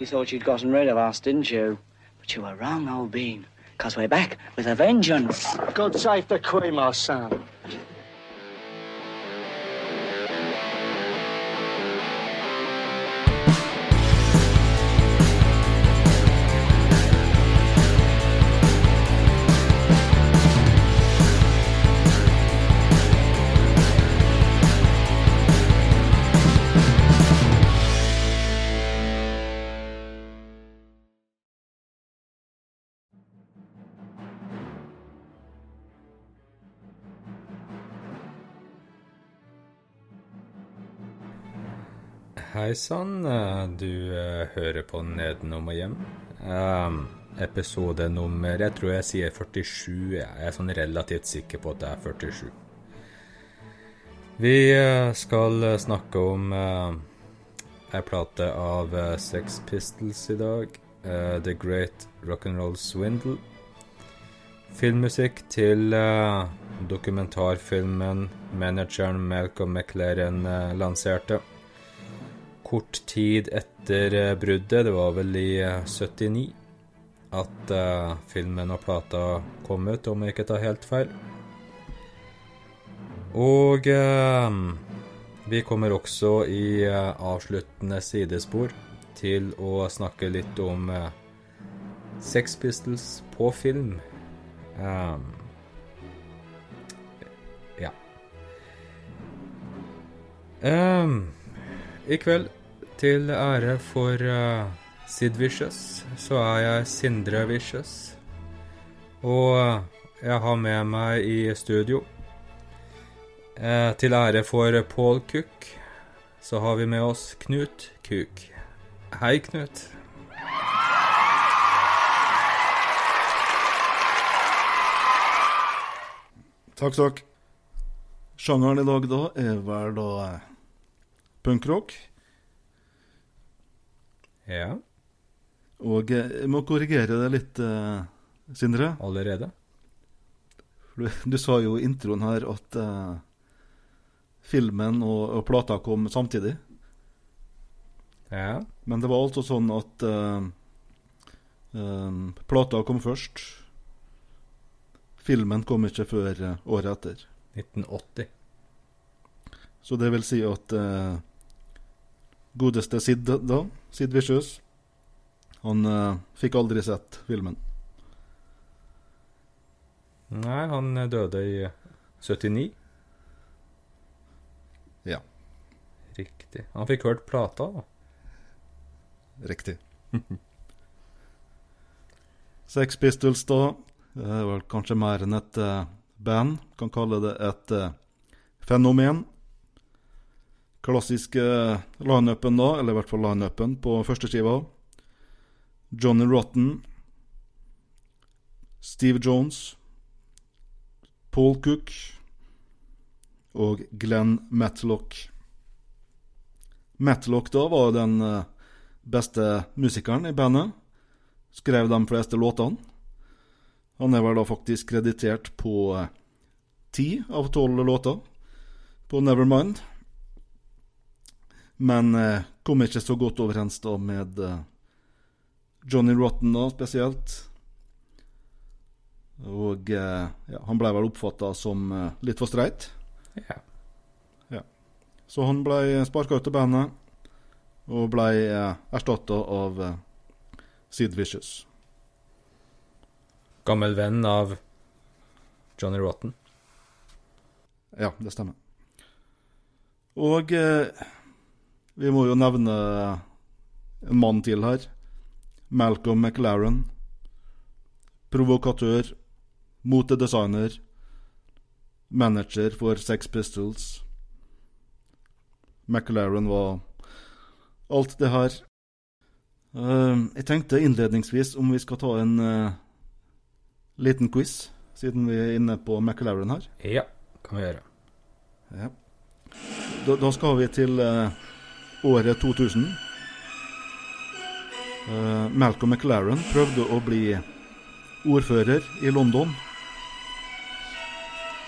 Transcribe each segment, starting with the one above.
You thought you'd gotten rid of us, didn't you? But you were wrong, old bean. Because we're back with a vengeance. God save the Queen, my son. Hei sann, eh, du eh, hører på Nedenom og hjem. Um, episode nummer Jeg tror jeg sier 47. Jeg er sånn relativt sikker på at det er 47. Vi skal snakke om uh, ei plate av uh, Sex Pistols i dag. Uh, The Great Rock'n'Roll Swindle. Filmmusikk til uh, dokumentarfilmen manageren Malcolm McLaren lanserte kort tid etter eh, bruddet, det var vel i 79, eh, at uh, filmen og plata kom ut, om jeg ikke tar helt feil. Og vi kommer også i avsluttende sidespor til å snakke litt om Sex Pistols på film. Um, ja. Um, I kveld til ære for uh, Sid Vicious, så er jeg Sindre Vicious. Og uh, jeg har med meg i studio eh, Til ære for Paul Cook, så har vi med oss Knut Kuk. Hei, Knut. Takk, takk. Sjangeren i dag da er vel da punkrock. Ja. Og eh, jeg må korrigere det litt, uh, Sindre. Allerede? Du, du, sa jo i introen her at uh, filmen og, og, plata kom samtidig. Ja. Men det var altså sånn at uh, um, plata kom først. Filmen kom ikke før året etter. 1980. Så det vil si at godeste Sid, da, Sid Vicious, han uh, fikk aldri sett filmen. Nei, han døde i 79. Ja. Riktig. Han fikk hørt plata, da. Riktig. Sex Pistols, da, det vel kanskje mer enn et uh, band. Kan kalle det et uh, fenomen klassiske lineupen, da, eller i hvert fall lineupen på førsteskiva. Johnny Rotten, Steve Jones, Paul Cook og Glenn Matlock. Matlock da var den eh, beste musikeren i bandet. Skrev de fleste låtene. Han er vel da faktisk kreditert på eh, ti av tolv låter på Nevermind men eh, kom ikke så godt overens da med eh, Johnny Rotten da, spesielt. Og eh, ja, han ble vel oppfatta som eh, litt for streit. Ja. ja. Så han ble sparka ut av bandet, og ble eh, erstatta av eh, Sid Vicious. Gammel venn av Johnny Rotten? Ja, det stemmer. Og eh, vi må jo nevne en mann til her. Malcolm McLaren. Provokatør. Motedesigner. Manager for Sex Pistols. McLaren var alt det her. Uh, jeg tenkte innledningsvis om vi skal ta en uh, liten quiz, siden vi er inne på McLaren her. Ja, kan vi gjøre. Ja. Da, da skal vi til uh, året 2000. Uh, eh, Malcolm McLaren prøvde å bli ordfører i London.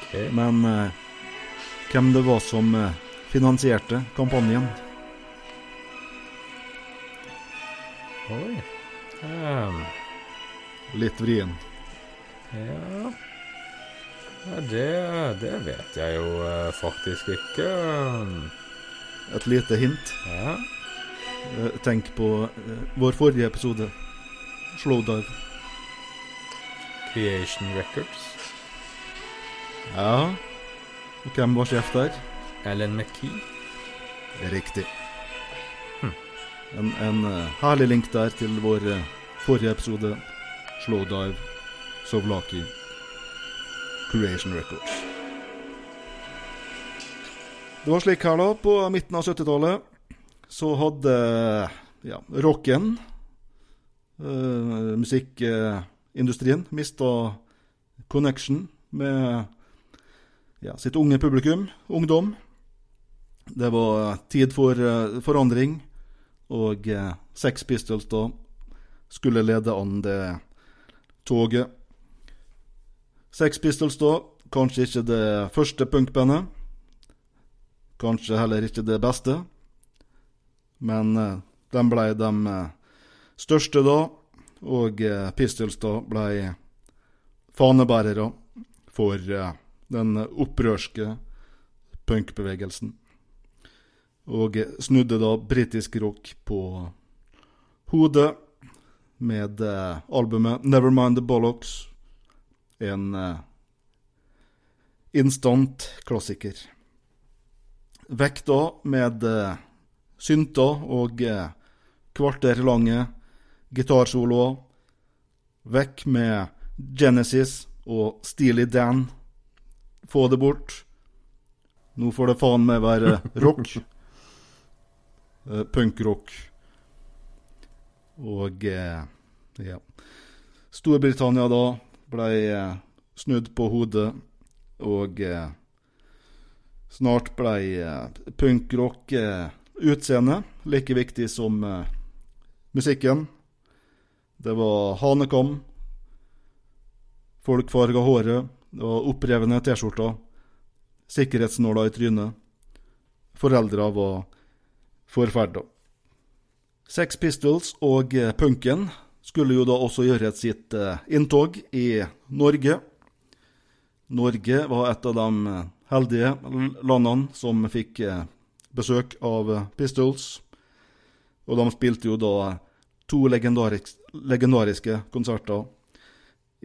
Okay. Men uh, hvem det var som uh, finansierte kampanjen Oi. Um, Litt vrien. ja Ja, det, det vet jeg jo eh, faktisk ikke. Et lite hint. Ja. Eh, Tenk på eh, vår forrige episode. Slowdive. Creation Records. Ja. Og hvem var sjef der? Ellen McKee. Riktig. En, en eh, herlig link der til vår forrige episode. Slowdive, Sovlaki, Creation Records. Det var slik her, da. På midten av 70-tallet så hadde ja, rocken, uh, musikkindustrien, mista connection med ja, sitt unge publikum, ungdom. Det var tid for uh, forandring, og uh, Sex Pistols da skulle lede an det toget. Sex Pistols da, kanskje ikke det første punkbandet. Kanskje heller ikke det beste. Men eh, de ble de eh, største da, og eh, Pistols da ble fanebærere for den opprørske punkbevegelsen. Og snudde da britisk rock på hodet med albumet Nevermind the Bollocks. En instant klassiker. Vekk da med eh, synter og eh, kvarterlange gitarsoloer. Vekk med Genesis og Steely Dan. Få det bort. Nå får det faen meg være rock. Eh, Punkrock. Og eh, ja. Storbritannia da ble eh, snudd på hodet, og eh, snart ble eh, punkrock eh, utseende like viktig som eh, musikken. Det var hanekam, folk farga håret, det var opprevne T-skjorter, sikkerhetsnåler i trynet. Foreldra var forferda. Sex Pistols og punken skulle jo da også gjøre sitt inntog i Norge. Norge var et av de heldige landene som fikk eh, besøk av eh, Pistols. Og de spilte jo da to legendarisk, legendariske konserter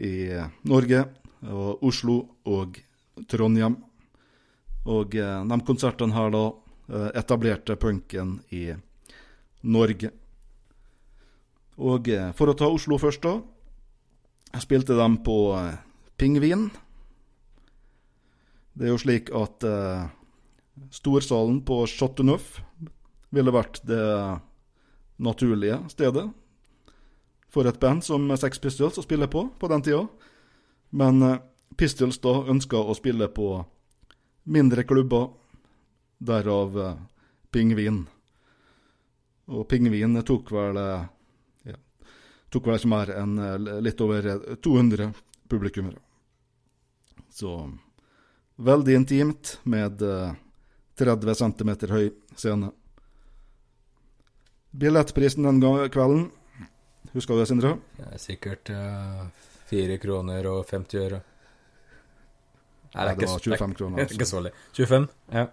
i eh, Norge, og Oslo og Trondheim. Og de konsertene her da etablerte punken i Norge. Og for å ta Oslo først, da. Spilte de på Pingvin. Det er jo slik at eh, storsalen på Chateau ville vært det naturlige stedet for et band som Sex Pistols å spille på på den tida. Men eh, Pistols da ønska å spille på mindre klubber, derav eh, Pingvin. Og Pingvin tok vel eh, ja, tok vel ikke mer enn eh, litt over eh, 200 publikummere. Så veldig intimt med eh, 30 cm høy scene. Billettprisen den kvelden, husker du det, Sindre? Er sikkert fire uh, kroner og 50 øre. Nei, Ja, det var 25 kroner, er altså. ikke så lett. 25? Ja.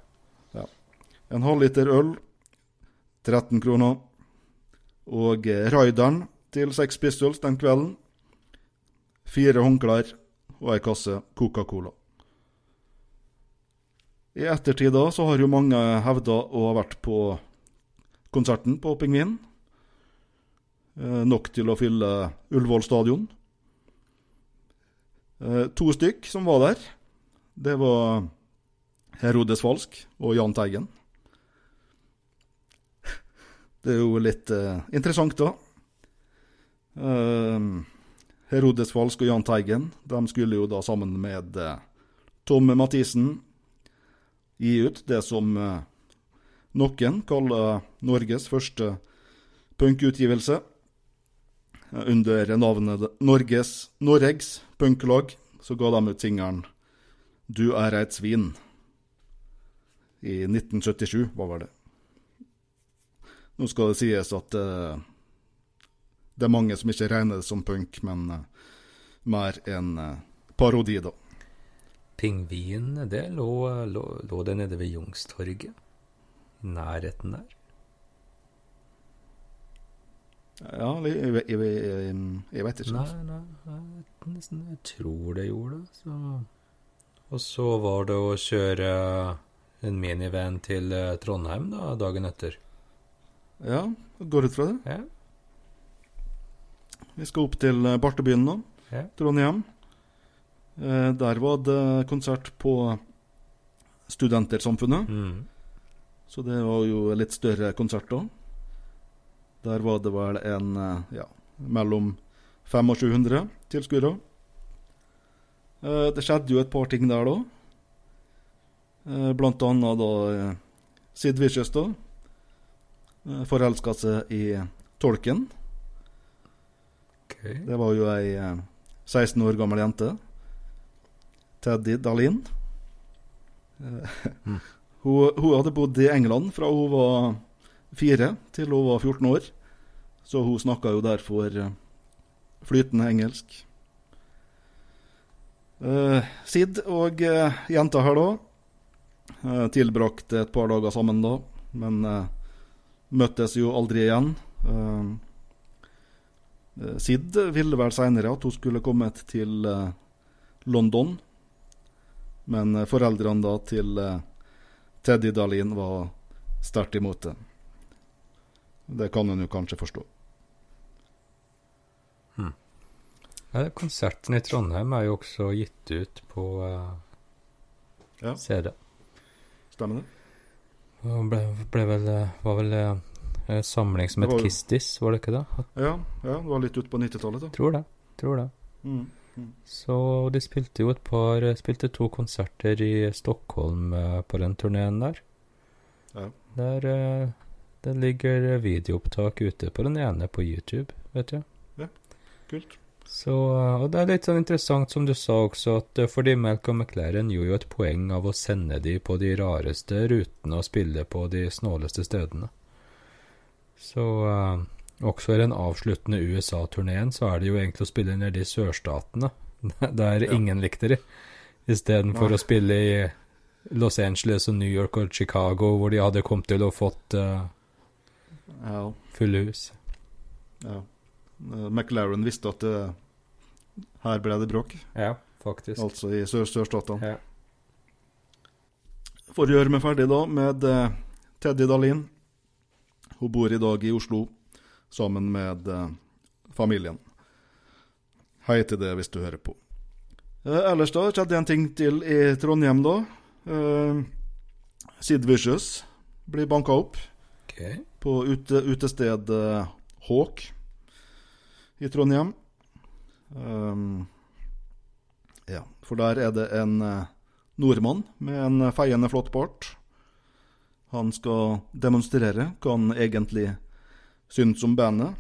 En halvliter øl, 13 kroner. Og eh, raideren til Sex Pistols den kvelden, fire håndklær og ei kasse Coca-Cola. I ettertid da så har jo mange hevda å ha vært på konserten på Pingvin. Eh, nok til å fylle Ullevål stadion. Eh, to stykk som var der, det var Herodes Falsk og Jahn Teigen. Det er jo litt eh, interessant, da. Herodes Falsk og Jahn Teigen de skulle jo da sammen med Tom Mathisen gi ut det som eh, noen kaller Norges første punkutgivelse. Eh, Under navnet Norges Norregs punklag så ga de ut singelen 'Du er eit svin' i 1977, var vel det. Nå skal det sies at eh, Det er mange som ikke regner det som punk, men mer en parodi, da. Pingvin, det lå, lå, lå det nede ved Jungstorget. I nærheten der? Ja, jeg, jeg, jeg, jeg, vet ikke. Nei, nei, nesten, jeg tror det gjorde det. Så. Og så var det å kjøre en minivan til eh, Trondheim da, dagen etter. Ja, går ut fra det. Ja, Vi skal opp til eh, Bartebyen nå, ja. Trondheim. Eh, der var det konsert på Studentersamfunnet, Mm. så det var jo litt større konsert da. Der var det vel en eh, ja, mellom 500 og 700 tilskuere. Eh, Det skjedde jo et par ting der da. Eh, Blant annet da eh, Sid Vicious da. Forelska seg i tolken. Okay. Det var jo ei eh, 16 år gammel jente. Teddy Dahlin. Eh, Mm. hun, hun hadde bodd i England fra hun var fire til hun var 14 år. Så hun snakka jo derfor eh, flytende engelsk. Uh, Sid og uh, jenta her da uh, tilbrakte et par dager sammen da, men møttes jo aldri igjen. Sid ville vel seinere at hun skulle kommet til London, men eh, foreldrene da til eh, Teddy Dahlin var sterkt imot det. Det kan en jo kanskje forstå. Ja, konserten i Trondheim er jo også gitt ut på uh, Ja. CD. Stemmer det? Og ble, ble vel, var vel uh, samling som Det het var Kistis, var det ikke det? Ja, ja det var litt ut på 90-tallet, da. Tror det. Tror det. Mm. Så de spilte jo et par Spilte to konserter i Stockholm eh, på den turneen der. Ja. Der eh, det ligger videoopptak ute på den ene på YouTube, vet du. Kult. Så, eh, og det er litt sånn interessant som du sa også, at fordi Malcolm McLaren gjorde jo et poeng av å sende de på de rareste rutene og spille på de snåleste stedene. Så eh, også i den avsluttende USA-turneen så er det jo egentlig å spille nede i sørstatene, der Ja. ingen likte de, istedenfor Nei. å spille i Los Angeles og New York og Chicago, hvor de hadde kommet til å fått uh, Ja. fulle hus. ja. Eh, McLaren visste at det, her ble det bråk, Ja, faktisk. altså i sør sørstatene. Ja. For å gjøre meg ferdig da med Teddy Dahlin. Hun bor i dag i Oslo sammen med eh, familien. Hei til det hvis du hører på. Eh, ellers da skjedde en ting til i Trondheim da. Eh, Sid Vicious blir banka opp okay. på ute, utested eh, Hawk i Trondheim. Um, ja, for der er det en nordmann med en feiende flott bart. Han skal demonstrere hva han egentlig syns om bandet.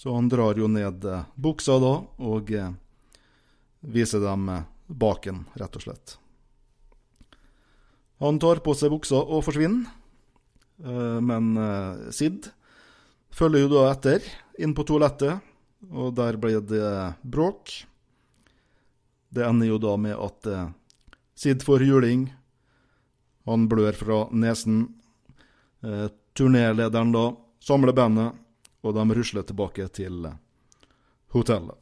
Så han drar jo ned eh, buksa da, og eh, viser dem eh, baken, rett og slett. Han tar på seg buksa og forsvinner. Men Sid følger jo da etter inn på toalettet, og der blir det bråk. Det ender jo da med at Sid får juling. Han blør fra nesen. Turnélederen da samler bandet, og de rusler tilbake til eh, hotellet.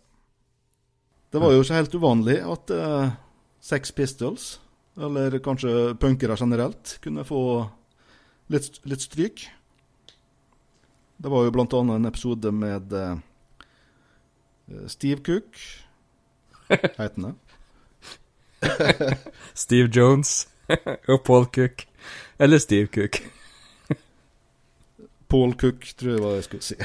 Det var jo ikke helt uvanlig at eh, Sex Pistols, eller kanskje punkere generelt, kunne få litt, litt stryk. Det var jo blant annet en episode med eh, Steve Cook, heter han det? Steve Jones og Paul Cook. Eller Steve Cook. Paul Cook, tror jeg hva jeg skulle si.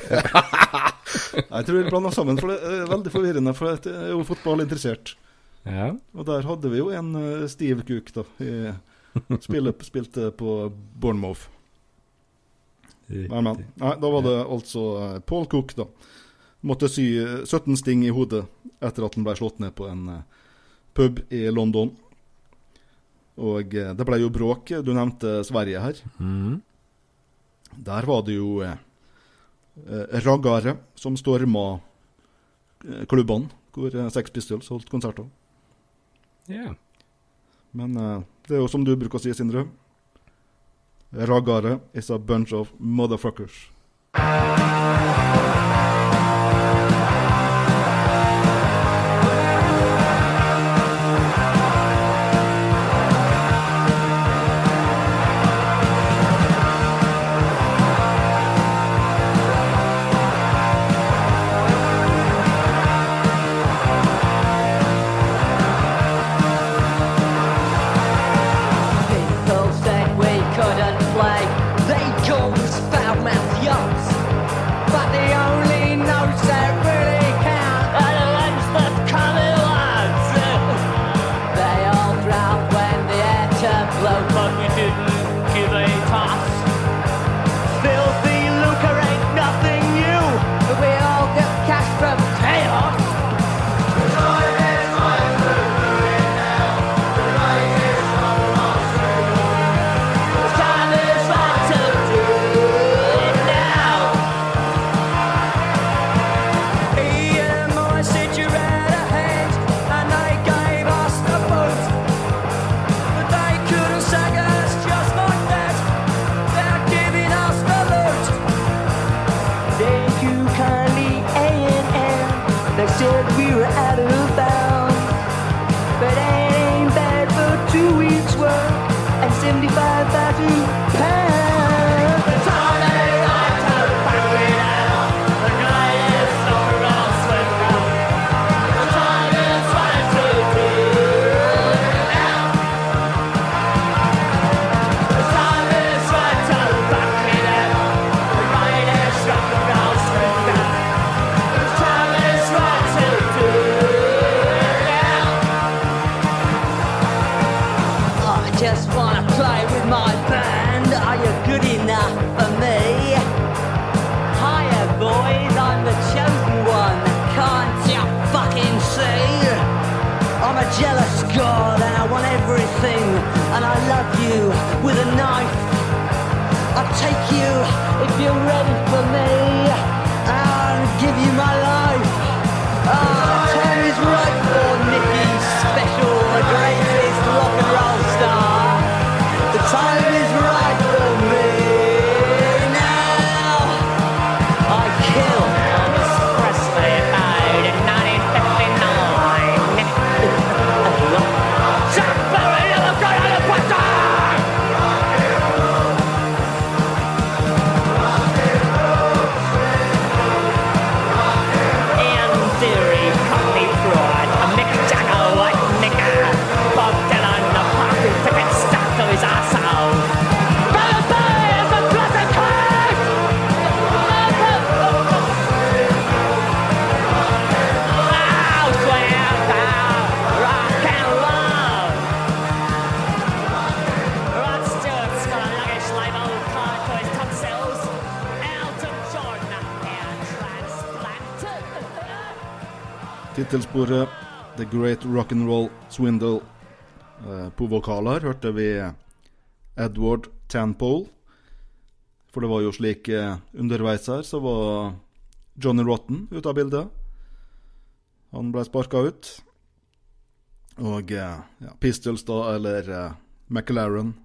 jeg tror vi blanda sammen, for det er veldig forvirrende, for jeg er jo fotballinteressert. Ja. Og der hadde vi jo en eh, Steve Cook, da. I, spille, spilte på Bournemouth. Men, men. Nei, da var det altså eh, Paul Cook, da. Måtte sy eh, 17 sting i hodet etter at han ble slått ned på en eh, pub i London. Og eh, det ble jo bråk. Du nevnte Sverige her. Mhm. Der var det jo eh, eh, som storma eh, klubbene hvor eh, Sex Pistols holdt konserter. Ja. Men eh, det er jo som du bruker å si, Sindre. Ragare is a bunch of motherfuckers. Tittelsporet The Great Rock'n'Roll Swindle. Eh, På vokaler hørte vi Edward Tanpole. For det var jo slik eh, underveis her, så var Johnny Rotten ute av bildet. Han ble sparka ut. Og eh, ja, Pistols, da, eller McLaren,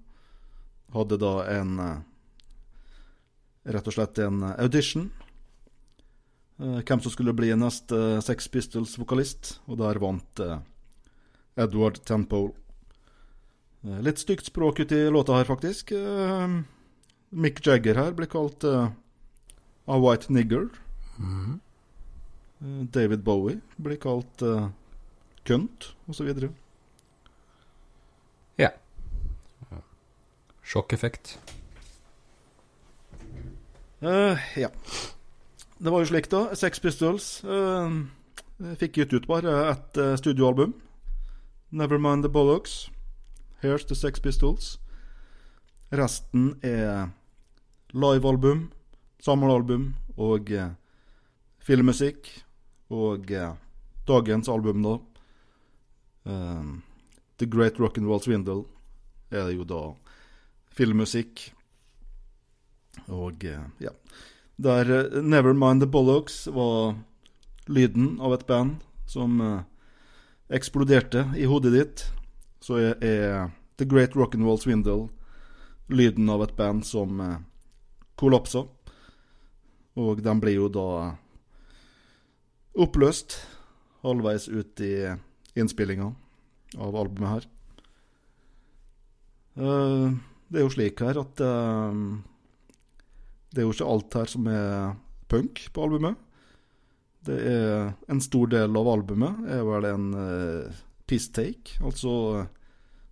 hadde da en Rett og slett en audition hvem som skulle bli neste eh, Sex Pistols-vokalist, og der vant eh, Edward Tempole. Eh, litt stygt språk uti låta her, faktisk. Eh, Mick Jagger her blir kalt eh, a white nigger. Mm. David Bowie blir kalt uh, kønt, osv. ja. Sjokkeffekt. Uh, ja. Det var jo slik, da. Sex Pistols uh, fikk gitt ut bare ett uh, studioalbum. Nevermind the Bollocks. Here's the Sex Pistols. Resten er livealbum, samlealbum og uh, filmmusikk. Og uh, dagens album, da uh, The Great Rock'n'Roll Swindle er det jo da filmmusikk. Og eh, ja. Der eh, Nevermind the Bollocks var lyden av et band som uh, eksploderte i hodet ditt, så er, er The Great Rock'n'Roll Swindle lyden av et band som uh, kollapsa. Og de ble jo da oppløst halvveis ut i innspillinga av albumet her. Uh, det er jo slik her at eh, det er jo ikke alt her som er punk på albumet. Det er en stor del av albumet er vel en uh, piss take, altså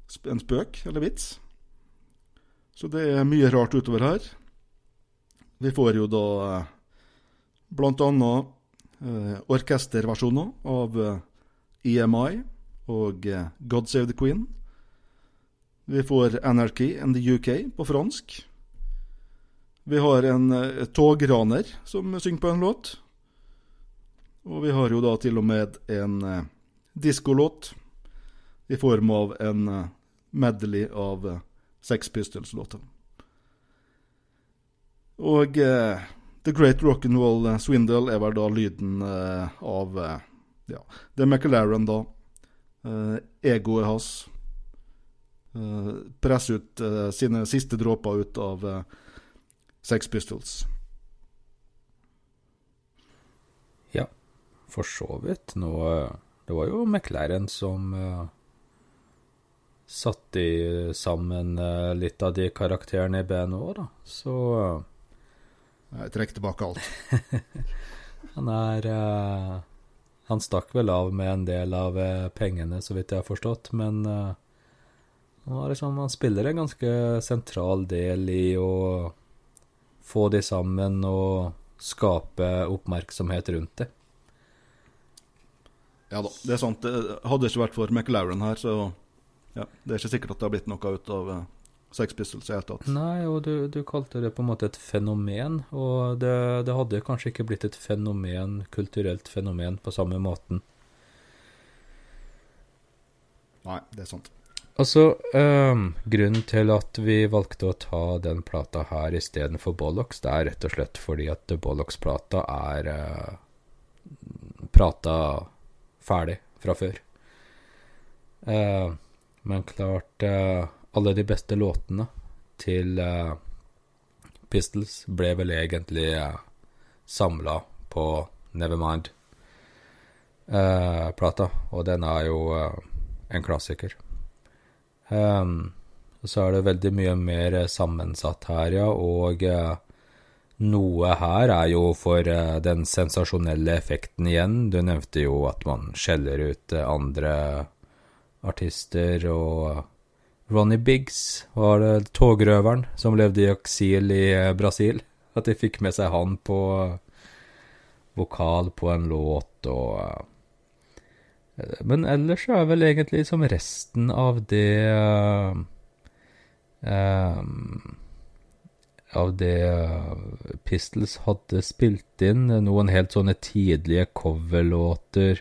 sp- en spøk eller vits. Så det er mye rart utover her. Vi får jo da eh, blant annet eh, orkesterversjoner av uh, EMI og uh, God Save the Queen. Vi får Anarchy in the UK på fransk. Vi har en eh, tograner som synger på en låt. Og vi har jo da til og med en eh, diskolåt i form av en eh, medley av eh, Sex Pistols-låter. Og eh, The Great Rock'n'Roll eh, Swindle er vel da lyden eh, av Ja, det er McLaren, da. Egoet hans. Presser ut sine siste dråper ut av eh, Sex Pistols. Ja, for så vidt. Nå, eh, det var jo McLaren som uh, satte sammen uh, litt av de karakterene i bandet òg, da. Så uh, Jeg trekker tilbake alt. han er uh, Han stakk vel av med en del av pengene, så vidt jeg har forstått, men han, liksom, han spiller en ganske sentral del i å få de sammen og skape oppmerksomhet rundt det. Ja da, det er sant. Det hadde ikke vært for McLaren her, så ja, det er ikke sikkert at det har blitt noe ut av uh, Sex Pistols i det hele tatt. Nei, og du, du kalte det på en måte et fenomen, og det, det hadde kanskje ikke blitt et fenomen, kulturelt fenomen, på samme måten. Nei, det er sant. Altså, um, grunnen til at vi valgte å ta den plata her istedenfor Bollocks, det er rett og slett fordi at Bollocks-plata er uh, prata ferdig fra før. Uh, men klart, uh, alle de beste låtene til uh, Pistols ble vel egentlig uh, samla på Nevermind-plata, og den er jo en klassiker. Um, og så er det veldig mye mer sammensatt her, ja, og uh, noe her er jo for uh, den sensasjonelle effekten igjen. Du nevnte jo at man skjeller ut uh, andre artister, og Ronny Biggs var det togrøveren som levde i eksil i Brasil. At de fikk med seg han på vokal på en låt, og men ellers er vel egentlig som resten av det ehm, Av det eh, Pistols hadde spilt inn, noen helt sånne tidlige coverlåter.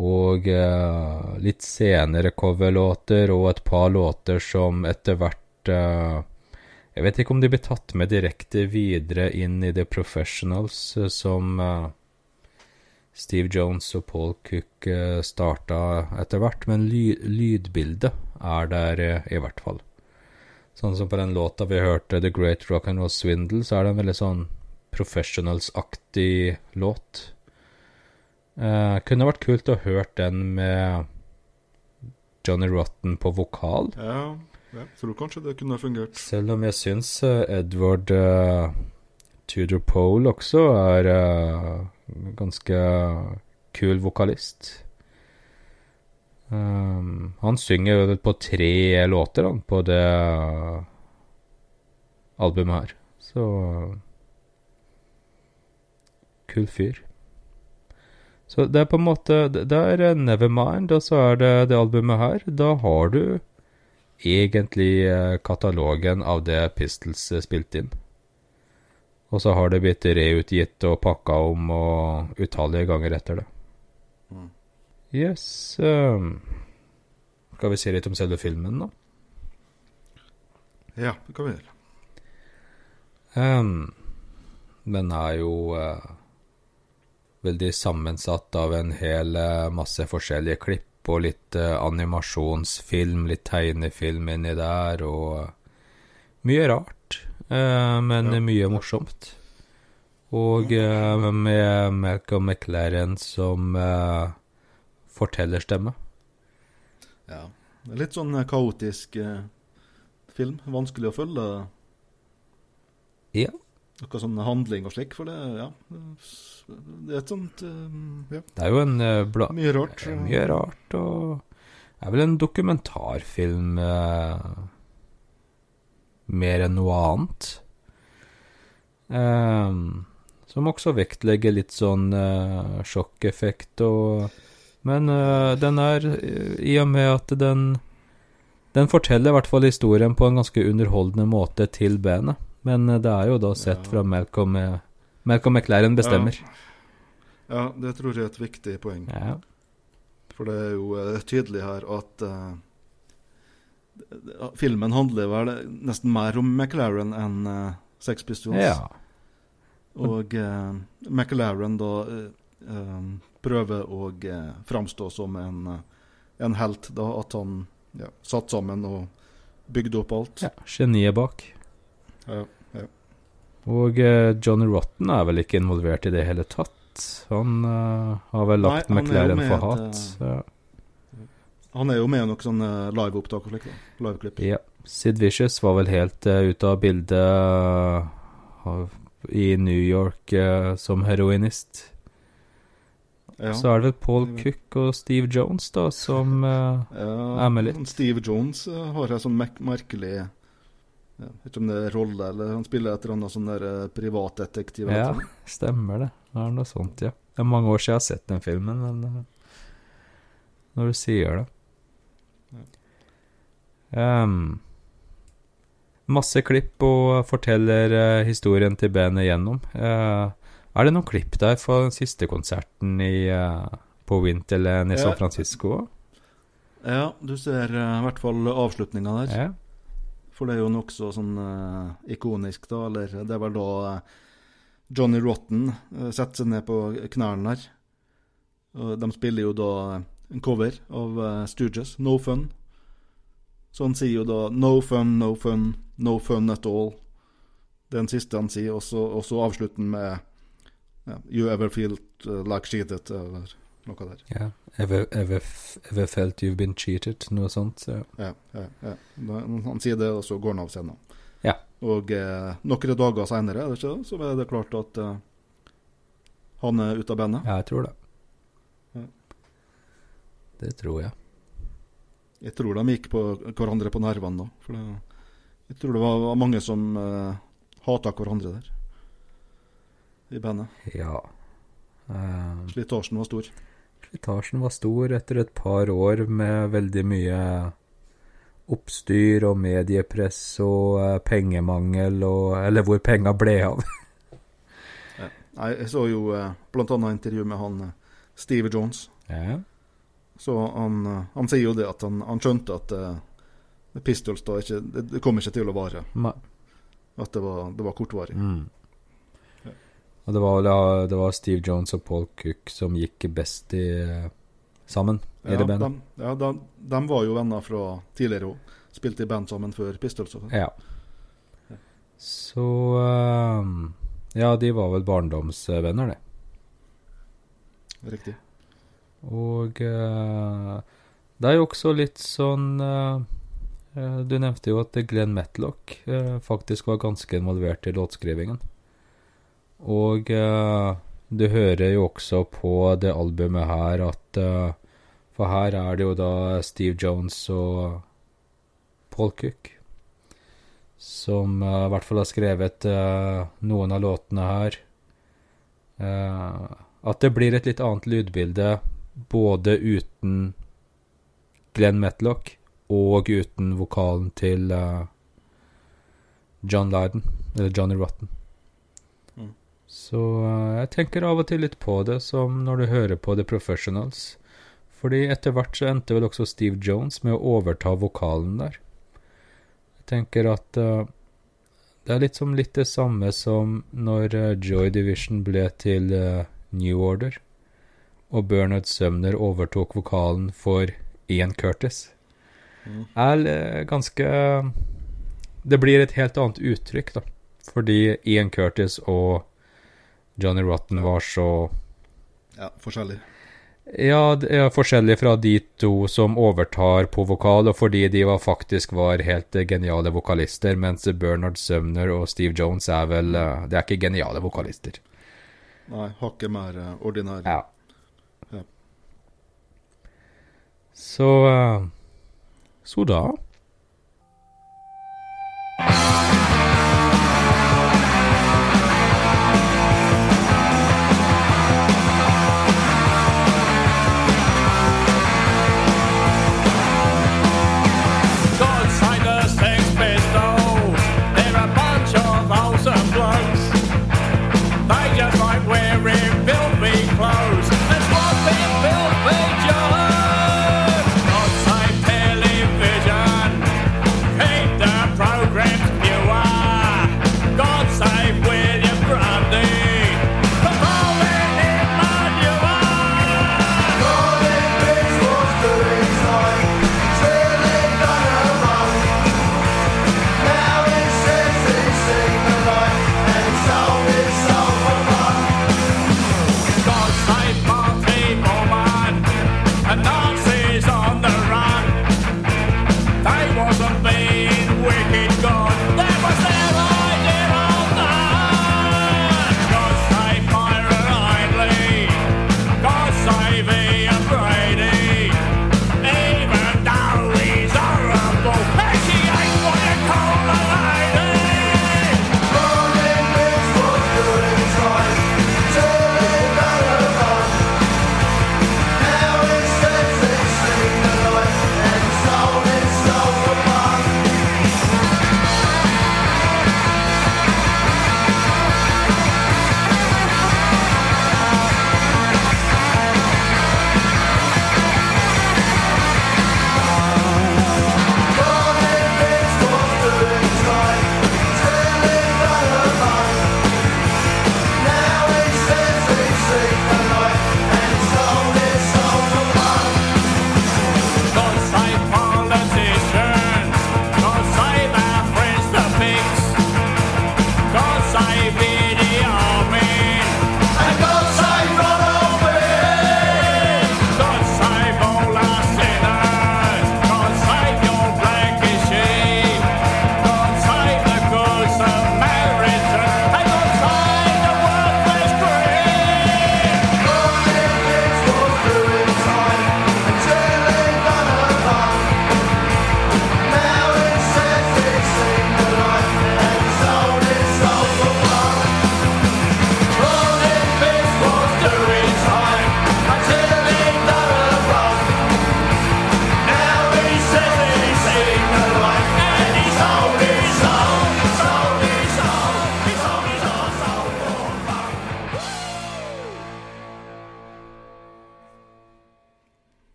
Og uh, litt senere coverlåter, og et par låter som etter hvert uh, Jeg vet ikke om de blir tatt med direkte videre inn i The Professionals, som eh, Steve Jones og Paul Cook eh, starta etter hvert, men ly lydbildet er der eh, i hvert fall. Sånn som på den låta vi hørte, The Great Rock and Roll Swindle, så er det en veldig sånn professionals-aktig låt. Eh, kunne vært kult å hørt den med Johnny Rotten på vokal. Ja, jeg tror kanskje det kunne fungert. Selv om jeg syns eh, Edward eh, Tudor Pole også er uh, ganske kul vokalist. Um, han synger på tre låter han, på det albumet her. Så Kul fyr. Så det er på en måte Det er eh, Nevermind, og så er det det albumet her. Da har du egentlig eh, katalogen av det Pistols eh, spilte inn. Og så har det blitt reutgitt og pakka om og utallige ganger etter det. Mm. Yes um, Skal vi si litt om selve filmen, da? Ja, det kan vi gjøre. Um, den er jo uh, veldig sammensatt av en hel uh, masse forskjellige klipp og litt uh, animasjonsfilm, litt tegnefilm inni der, og mye rart, men Ja. mye morsomt. Og eh, med Malcolm McLaren som eh, fortellerstemme. Ja. Litt sånn eh, kaotisk eh, film. Vanskelig å følge Ja. noe sånn handling og slik, for det ja, det er et sånt eh, ja, Det er jo en eh, bla... mye rart. Mye rart, og det er vel en dokumentarfilm eh, mer enn noe annet. Um, som også vektlegger litt sånn uh, sjokkeffekt og Men uh, den er, i og med at den Den forteller i hvert fall historien på en ganske underholdende måte til bandet. Men eh, det er jo da sett Ja. fra Malcolm, Malcolm McLaren bestemmer. Ja, det tror jeg er et viktig poeng. Ja. For det er jo tydelig her at eh, filmen handler vel nesten mer om McLaren enn uh, Sex Pistols. ja. Og uh, McLaren da eh, prøver å framstå som en, en helt, da, at han ja, satt sammen og bygde opp alt. ja. Geniet bak. Ja, Og eh, Johnny Rotten er vel ikke involvert i det hele tatt. Han har vel Nei, lagt jo McLaren for et, hat. Ja. Han er jo med i noen sånne liveopptak og slikt. Liveklipp. ja. Sid Vicious var vel helt uh, ute av bildet uh, i New York uh, som heroinist. Ja. Så er det vel Paul Cook og Steve Jones da som uh, Ja, er med litt. Steve Jones har en sånn merk merkelig ja, Jeg vet ikke om det er rolle, eller han spiller et eller annet sånn der privatdetektiv. Ja, stemmer det. Det er noe sånt, ja. Det er mange år siden jeg har sett den filmen, men når du sier det Ehm, Masse klipp og forteller eh, historien til bandet gjennom. Uh, er det noen klipp der fra den siste konserten i, uh, på Winterland i San Francisco? Ja, du ser i hvert fall avslutninga der. Ja. For det er jo nokså sånn ikonisk, da. Eller det er vel da Johnny Rotten setter seg ned på knærne der. Og de spiller jo da en cover av Stooges, 'No Fun'. Så han sier jo da 'No fun, no fun, no fun at all'. Den siste han sier, og så, og så avslutter han med ja, 'You ever feel uh, like cheated', eller noe der. ja. Ever, ever, ever felt you've been cheated? Noe sånt. Ja. Ja, ja, ja. Han sier det, og så går han av scenen. Ja. Og eh, noen dager seinere, er så er det klart at eh, han er ute av bandet. ja, jeg tror det. Ja. Det tror jeg. Jeg tror de gikk på hverandre på nervene da. For det, jeg tror det var, mange som uh, hata hverandre der. I bandet. Ja. Ehm, Slitasjen var stor. Slitasjen var stor etter et par år med veldig mye oppstyr og mediepress og uh, pengemangel og Eller hvor penga ble av. Nei, jeg så jo uh, annet intervju med han eh, Steve Jones. Ja. Så han, eh, han sier jo det at han, han skjønte at uh, Pistols da ikke det, det kom ikke til å vare. Nei. At det var, det var kortvarig. mm. Og det var, det var Steve Jones og Paul Cook som gikk best i, sammen i Ja, det bandet. de, ja de, de var jo venner fra tidligere òg. Spilte i band sammen før Pistols. og sånn. Ja. Så uh, Ja, de var vel barndomsvenner, det. Riktig. Og eh, det er jo også litt sånn eh, eh, Du nevnte jo at Glenn Metlock faktisk var ganske involvert i låtskrivingen. Og du hører jo også på det albumet her at For her er det jo da Steve Jones og Paul Cook som i hvert fall har skrevet noen av låtene her. At det blir et litt annet lydbilde både uten Glenn Metlock og uten vokalen til uh, John Lydon, eller Johnny Rotten. Mm. Så uh, jeg tenker av og til litt på det som når du hører på The Professionals. Fordi etter hvert så endte vel også Steve Jones med å overta vokalen der. Jeg tenker at uh, Det er litt som litt det samme som når Joy Division ble til New Order, og Bernard Sumner overtok vokalen for Ian Curtis. Mm. Er eh, ganske Det blir et helt annet uttrykk, da. Fordi Ian Curtis og Johnny Rotten var så Ja, forskjellig. Ja, det er forskjellig fra de to som overtar på vokal, og fordi de var faktisk var helt eh, geniale vokalister, mens Bernard Sumner og Steve Jones er vel eh, Det er ikke geniale vokalister. Nei, hakket mer ordinære. ordinær. Ja. Ja. Så eh, Så da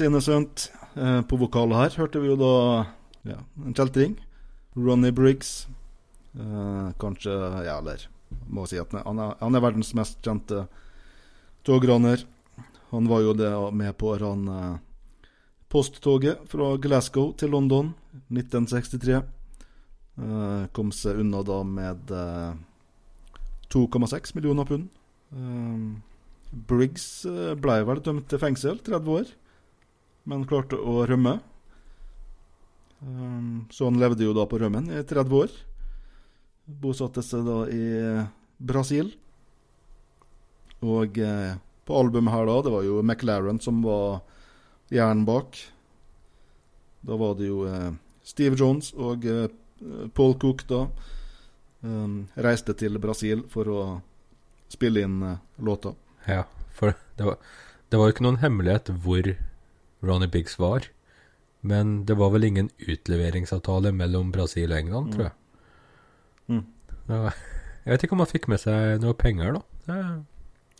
No Innocent. Eh, på vokal her hørte vi jo da ja, en kjeltring. Ronny Briggs. Eh, kanskje Ja, eller må si at han er, han er verdens mest kjente tograner. Han var jo det med på ran eh, posttoget fra Glasgow til London 1963. Eh, kom seg unna da med eh, 2,6 millioner pund. Eh, Briggs eh, ble vel dømt til fengsel, 30 år, men klarte å rømme. Um, så han levde jo da på rømmen i 30 år. Bosatte seg da i Brasil. Og eh, på albumet her da, det var jo McLaren som var hjernen bak. Da var det jo eh, Steve Jones og eh, Paul Cook da um, reiste til Brasil for å spille inn eh, låta. Ja, for det var, det var jo ikke noen hemmelighet hvor Ronny Biggs var. Men det var vel ingen utleveringsavtale mellom Brasil og England, tror jeg. Mm. Jeg vet ikke om han fikk med seg noe penger, da.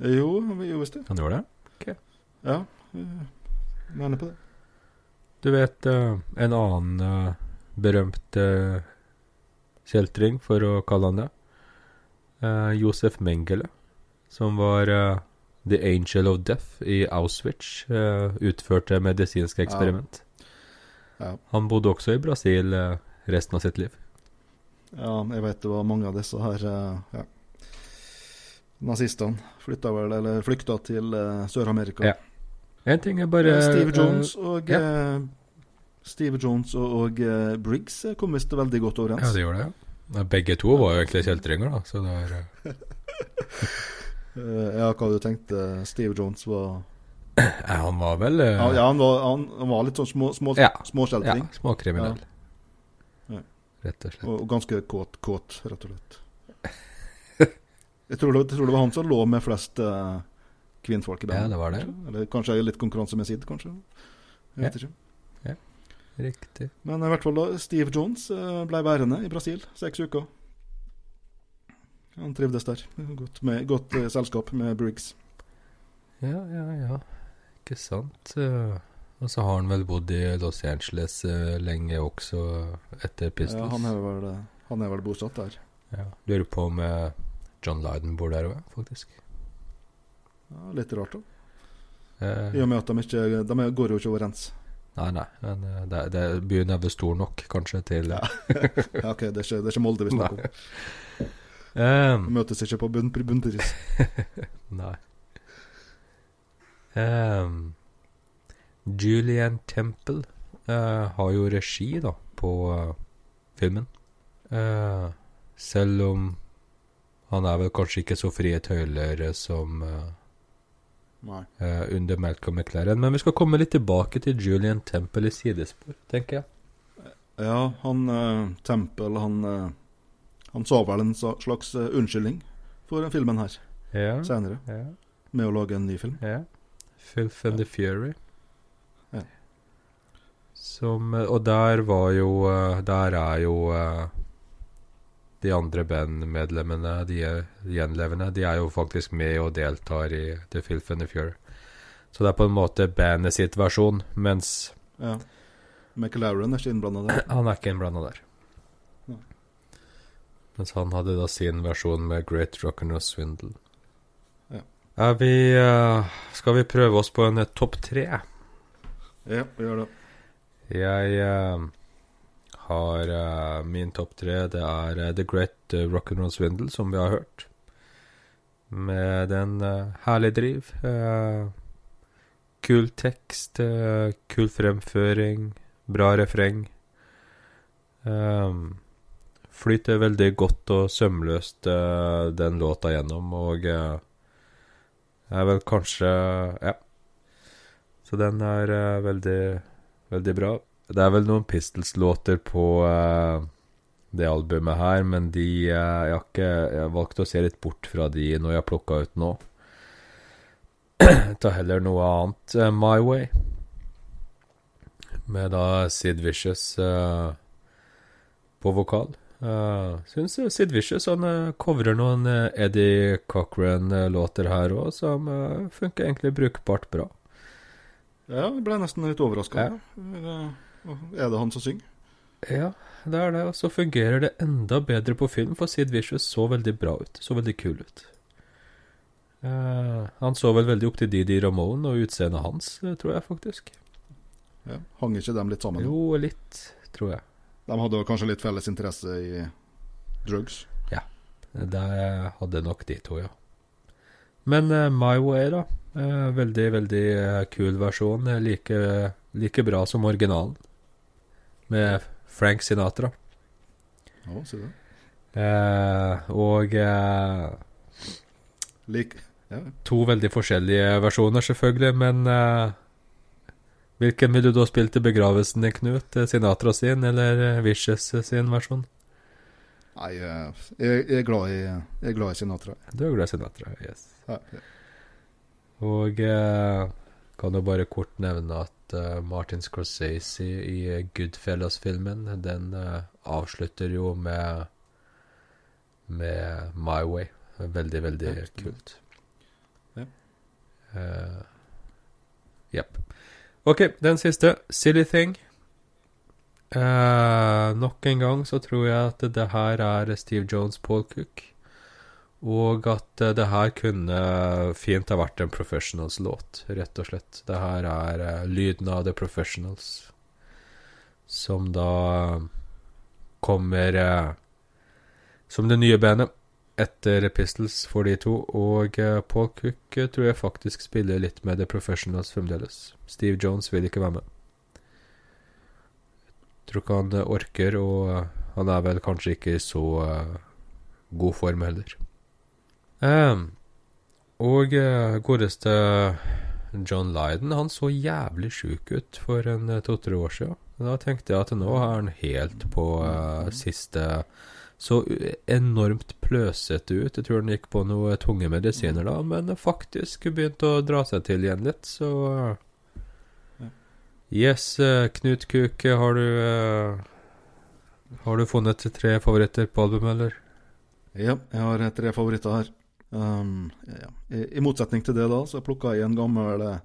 Det, Jo, visst det. han gjorde det. Ja, jeg mener på det. Du vet eh, en annen eh, berømt eh, kjeltring, for å kalle han det. Josef Mengele, som var The Angel of Death i Auschwitz, eh, utførte medisinske eksperiment. Ja. Han bodde også i Brasil eh, resten av sitt liv. Ja, jeg vet det var mange av disse her eh, ja. Nazistene flytta vel, eller flykta til Sør-Amerika. Ja. En ting er bare Steve Jones og ja. Steve Jones og, og Briggs kom visst veldig godt overens. Ja, det gjorde det. ja. Ja, Begge to var jo egentlig kjeltringer, da. Så det Eh, ja, hva hadde du tenkt? Steve Jones var ja, Han var vel eh, Ja, ja han, var, han, han var litt sånn små, små, Ja. småskjeltring. ja, småkriminell. Ja. Rett og slett. Og, og ganske kåt, kåt, rett og slett. Jeg tror, det, jeg tror det var han som lå med flest uh, kvinnfolk i Ja, det var det. Eller kanskje litt konkurranse med Sid, kanskje. Jeg vet ikke. Riktig. Men i hvert fall da, Steve Jones eh, ble værende i Brasil seks uker. Han trivdes der. Godt, med, godt eh, selskap med Briggs. Ja, ja, ja. Ikke sant. Eh, Og så har han vel bodd i Los Angeles eh, lenge også, etter Pistols. Ja, han, er vel, eh, han er vel bosatt der. Ja. Lurer på om John Lydon bor der òg, faktisk. Ja, litt rart, da. Eh, I og med at de ikke De går jo ikke overens. Nei, nei. Men det, det, byen er vel stor nok, kanskje, til Ja. Ja, ok, Det er ikke, det er ikke Molde vi snakker om. Eh, De møtes ikke på bunn, bunnpris. Nei. Um, Julian Temple uh, har jo regi da på uh, filmen. Uh, selv om han er vel kanskje ikke så frie tøyler som under Malcolm McLaren. Men vi skal komme litt tilbake til Julian Temple i sidespor, tenker jeg. Ja, han Temple, han Han sa vel en slags eh, unnskyldning for den filmen her Ja, senere, ja, med å lage en ny film. ja. Filth and the Fury. Ja. Som eh, Og der var jo eh, Der er jo de andre bandmedlemmene, de gjenlevende, de er jo faktisk med og deltar i The Filth and the Fury. Så det er på en måte bandet sitt versjon, mens Ja. McLaren er ikke innblanda der. han er ikke innblanda der. Mens han hadde da sin versjon med Great Rock'n'Roll Swindle. Ja. Er vi uh, Skal vi prøve oss på en eh, topp tre? Ja, vi gjør det. Jeg uh, har uh, min topp tre. Det er The Great Rock'n'Roll Swindle, som vi har hørt. Med en herlig driv. kul tekst, kul fremføring, bra refreng. Um, flyter veldig godt og sømløst uh, den låta gjennom, og uh, er vel kanskje Ja. Så den er uh, veldig, veldig bra. Det er vel noen Pistols-låter på det albumet her, men de Jeg har ikke Jeg har valgt å se litt bort fra de når jeg har plukka ut nå. Ta heller noe annet. My Way. Med da Sid Vicious på vokal. Uh, Syns Sid Vicious han uh, covrer noen eh, Eddie Cochran-låter her òg, som uh, funker egentlig brukbart bra. Ja, jeg ble nesten litt overraska. Ja. Er det han som synger? Ja, det er det. Og så fungerer det enda bedre på film, for Sid Vicious så veldig bra ut. Så veldig kul ut. Han så vel veldig opp til Didi Ramone og utseendet hans, tror jeg faktisk. Ja. Hang ikke dem litt sammen? Jo, litt, tror jeg. De hadde kanskje litt felles interesse i drugs? Ja, Det hadde nok de to, ja. Men uh, My Way, da. Uh, veldig, veldig uh, kul versjon. Like, like bra som originalen. Med Frank Sinatra. Ja, si det. Og eh, Lik ja. to veldig forskjellige versjoner, selvfølgelig, men Hvilken ville du da spilt i begravelsen din, Knut? Eh, Sinatra sin eller eh, Vicious sin versjon? Nei, eh, jeg, jeg, er glad i, jeg er glad i Sinatra. Du er glad i Sinatra, yes. Ja. Og eh, kan jo bare kort nevne at eh, Martin Scorsese i eh, Goodfellas-filmen, den eh, avslutter jo med med My Way. Veldig, veldig Ja, kult. Ja. Eh, Jepp. OK, den siste. Silly Thing. Eh, nok en gang så tror jeg at det her er Steve Jones, Paul Cook. Og at eh, det her kunne fint ha vært en Professionals-låt, rett og slett. Det her er eh, lyden av The Professionals. Som da eh, kommer som det nye bandet etter Pistols for de to. Og eh, Paul Cook eh, tror jeg faktisk spiller litt med The Professionals fremdeles. Steve Jones vil ikke være med. Jeg Tror ikke han eh, orker, og han er vel kanskje ikke i så god form heller. Um, og godeste John Lydon, han så jævlig sjuk ut for en to-tre år siden. Da tenkte jeg at nå er han helt på uh, siste Så enormt pløsete ut. Jeg tror han gikk på noen tunge medisiner da, men faktisk begynte å dra seg til igjen litt, så Yes, eh, Knut Kuk, har du eh, Har du funnet tre favoritter på albumet, eller? Ja, jeg har tre favoritter her. Um, ja. I, I motsetning til det, da, så plukka jeg en gammel eh,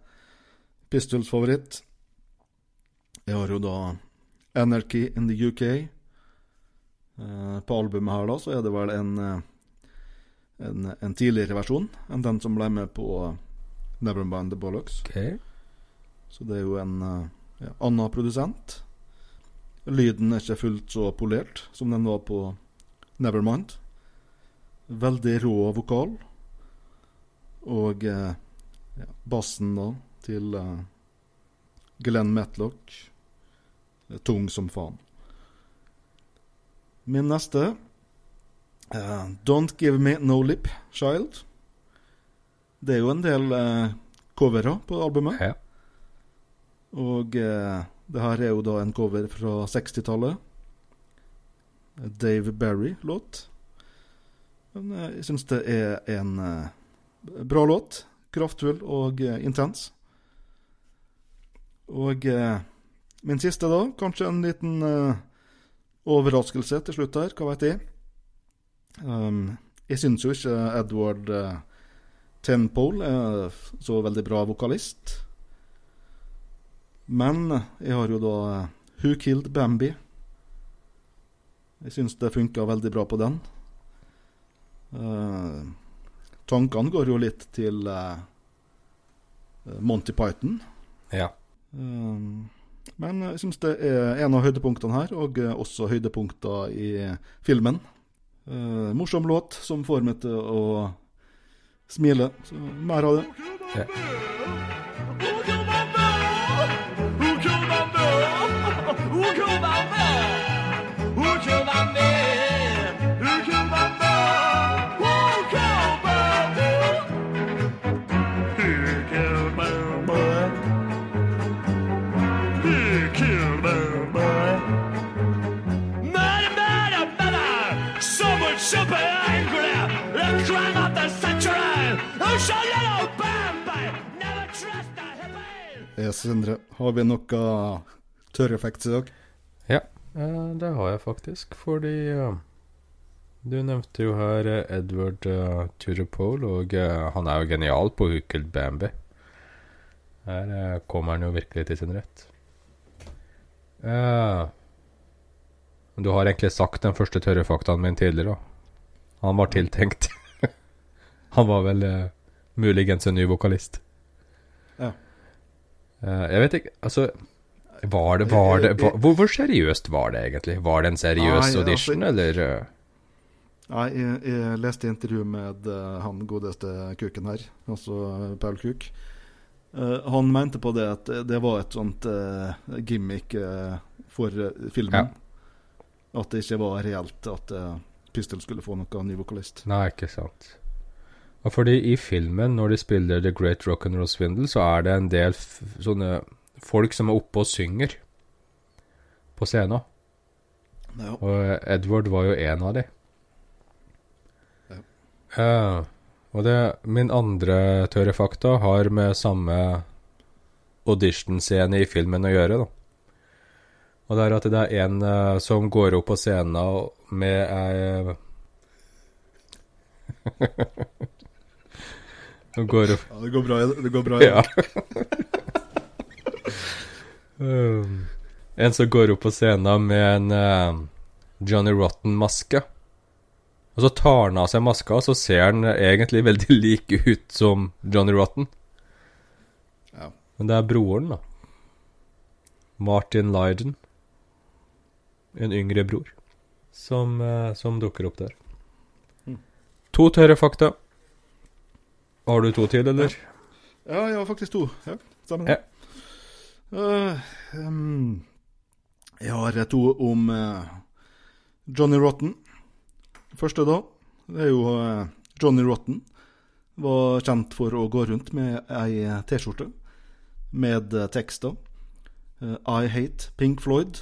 Pistols-favoritt. Jeg har jo da Anarchy in the UK. Eh, på albumet her, da, så er det vel en, eh, en, en tidligere versjon enn den som ble med på eh, Nevermind the Bollocks. Okay. Så det er jo en ja, annen produsent. Lyden er ikke fullt så polert som den var på Nevermind. Veldig rå vokal. Og ja, bassen da til Glenn Matlock er tung som faen. Min neste uh, Don't Give Me No Lip Child. Det er jo en del uh, covere på albumet. Ja. Og uh, det her er jo da en cover fra 60-tallet. Dave Barry-låt. Men eh, jeg syns det er en eh, bra låt. Kraftfull og eh, intens. Og eh, min siste, da. Kanskje en liten eh, overraskelse til slutt her. Hva vet jeg? Um, jeg syns jo ikke Edward uh, Tenpole er så veldig bra vokalist. Men jeg har jo da uh, Who Killed Bambi. Jeg syns det funka veldig bra på den. Uh, tankene går jo litt til Monty Python. ja. Eh, men jeg syns det er en av høydepunktene her, og også høydepunkter i filmen. Eh, morsom låt som får meg til å smile. Så mer av det. Ja. Hippie? Eh, Sindre, har vi noe tørreffekt i dag? Ja, eh, det har jeg faktisk, fordi eh, du nevnte jo her Edward Turipole, og han er jo genial på Hukeld Bambi. Her kommer han jo virkelig til sin rett. Du har egentlig sagt den første tørrefaktaen min tidligere. Han var tiltenkt. han var vel muligens en ny vokalist. Ja. Eh, jeg vet ikke, altså Var det, var det var, hvor, hvor seriøst var det egentlig? Var det en seriøs Nei, altså- audition, eller? eh? Nei, jeg, jeg leste intervju med eh, han godeste kuken her, altså Paul Kuk. Eh, han mente på det at det var et sånt eh, gimmick eh, for filmen. filmen. At det ikke var reelt at Pistol skulle få noen ny vokalist. Nei, ikke sant. Og fordi i filmen, når de spiller The Great Rock'n'Roll Swindle, så er det en del sånne folk som er oppe og synger på scenen. Ja. Og Edward var jo en av de. Ja. Uh, og det, min andre tørre fakta har med samme audition-scene i filmen å gjøre, da. Og det er at det er en uh, som går opp på scenen med ei Som går Ja, det går bra. Det går bra Ja. um, En som går opp på scenen med en eh, Johnny Rotten-maske. Og så tar han av seg maska, og så ser han egentlig veldig lik ut som Johnny Rotten. Ja. Men det er broren, da. Martin Lyden. En yngre bror. Som, eh, som dukker opp der. To tørre fakta. Har du to til, eller? Ja, jeg har faktisk to. Ja, stemmer Ja. Uh, ehm, jeg har to om uh, Johnny Rotten. Første da, det er jo uh, Johnny Rotten. Var kjent for å gå rundt med ei T-skjorte med tekst, da. I hate Pink Floyd.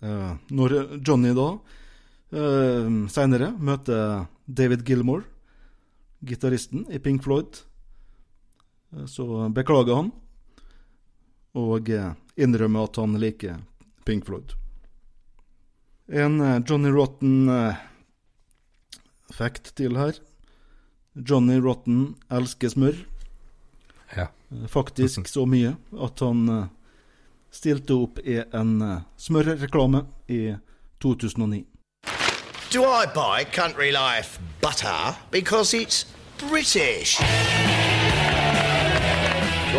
Når Johnny da uh, seinere møter David Gilmore, gitaristen i Pink Floyd, eh, så beklager han og eh, innrømmer at han liker Pink Floyd. En eh, Johnny Rotten-fact til her. Johnny Rotten elsker smør. Ja. Faktisk så mye at han stilte opp i en smørreklame i 2009. Do I buy Country Life butter because it's British? Do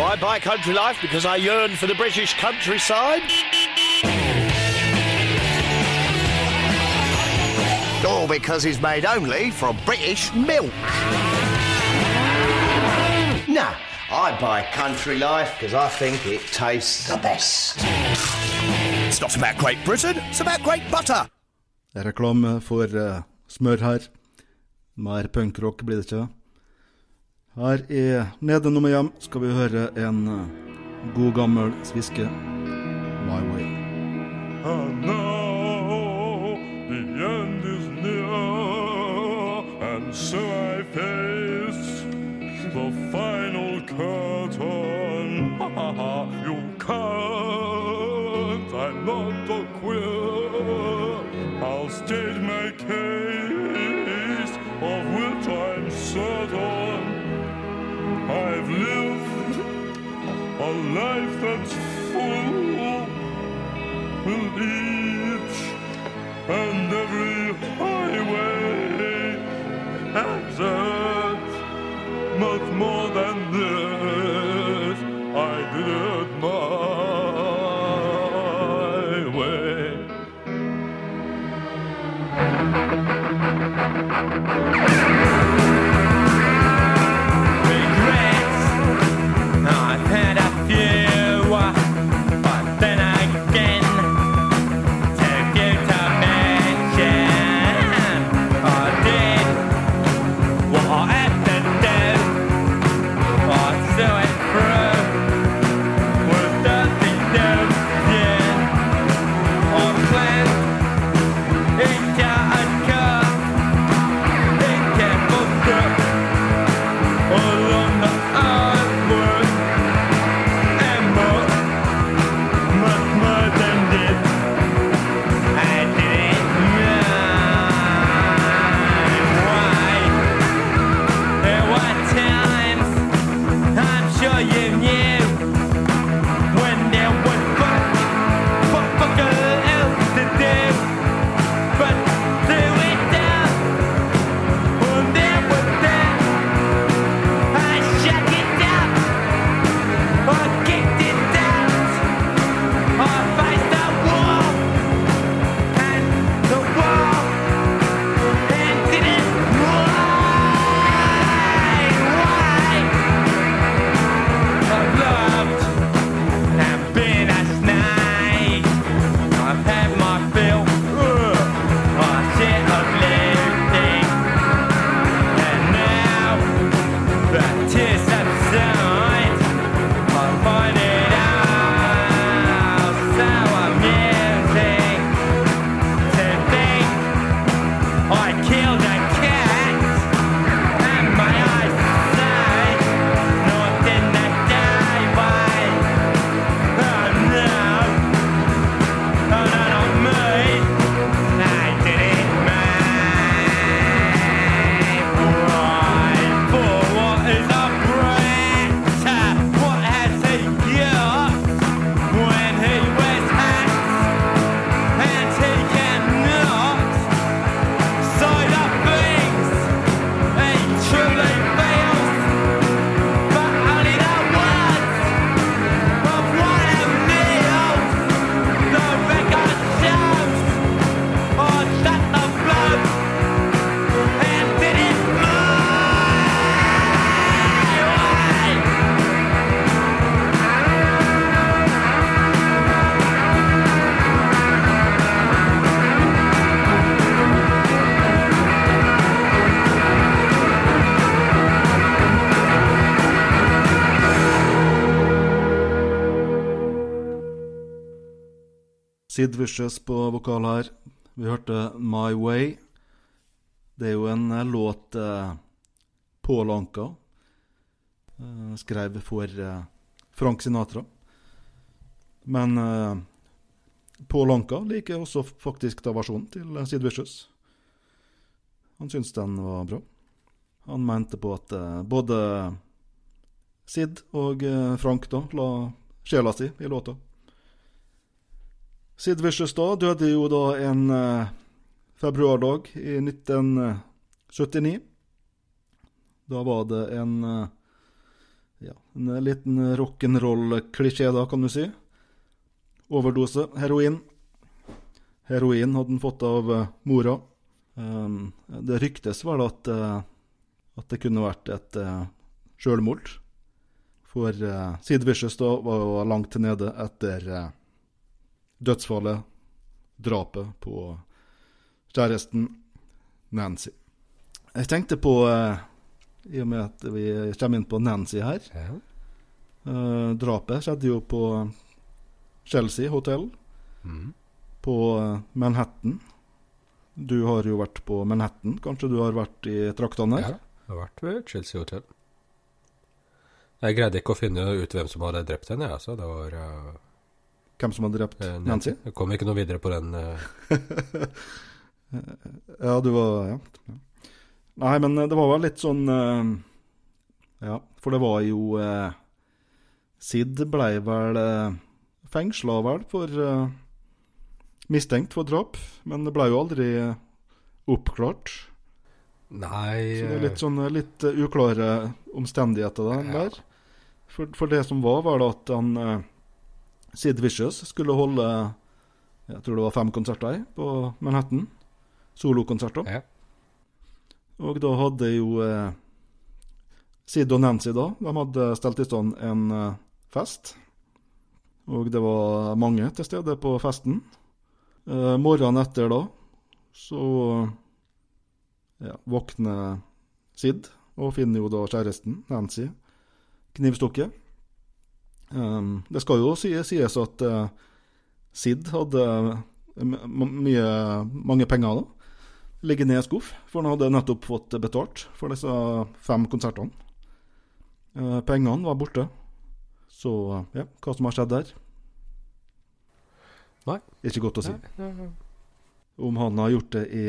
I buy Country Life because I yearn for the British countryside? Or because it's made only from British milk? Nah, I buy Country Life because I think it tastes the best. It's not about Great Britain, it's about Great Butter. Reklame for uh, smør her. Mer punkrock blir det ikke. Her i Nede nummer hjem skal vi høre en uh, god gammel sviske. My Way. And now the end is near, and so I face life that's full will each and every highway exit much more than this. I did it my way. Sid Vicious på vokal her. Vi hørte My Way. Det er jo en eh, låt eh, Pål Anka eh, skrev for eh, Frank Sinatra. Men eh, Pål Anka liker også faktisk da versjonen til eh, Sid Vicious. Han syntes den var bra. Han mente på at eh, både Sid og Frank da la sjela si i låta. Sid Vicious da døde jo da en eh, februardag i 1979. Da var det en eh, ja, en liten rock'n'roll-klisjé, da, kan du si. Overdose heroin. Heroin hadde han fått av eh, mora. Um, det ryktes vel at, uh, at det kunne vært et uh, sjølmord. For uh, Sid Vicious da var langt nede etter eh, dødsfallet, drapet på kjæresten Nancy. Jeg tenkte på, eh, i og med at vi kommer inn på Nancy her Ja. eh, Drapet skjedde jo på Chelsea hotell mm. på eh, Manhattan. Du har jo vært på Manhattan, kanskje du har vært i traktene Ja, jeg har vært ved Chelsea Hotel. Jeg greide ikke å finne ut hvem som hadde drept henne, jeg, altså. Det var eh, Hvem som har drept eh, Nancy? Jeg kom ikke noe videre på den. eh, Ja, du var ja. Nei, men eh, det var vel litt sånn eh, Ja, for det var jo eh, Sid blei vel uh, fengsla, vel, for eh, Mistenkt for drap, men det blei jo aldri eh, oppklart. Nei Så det er litt eh, sånn eh, litt eh, uklare omstendigheter der. Ja. For, for det som var, var at han eh, Sid Vicious skulle holde Jeg tror det var fem konserter på Manhattan. Solokonserter. Ja. Og da hadde jo eh, Sid og Nancy da, de hadde stelt i stand en eh, fest. Og det var mange til stede på festen. Eh, morgenen etter da, så ja, våkner Sid og finner jo da kjæresten, Nancy, knivstukket. Um, det skal jo sies, at eh, Sid hadde m- mye, mange penger da, liggende i skuff, for han hadde nettopp fått betalt for disse fem konsertene. Eh, pengene var borte. Så ja, hva som har skjedd der? Nei. Ikke godt å si. nei, nei, Om han har gjort det i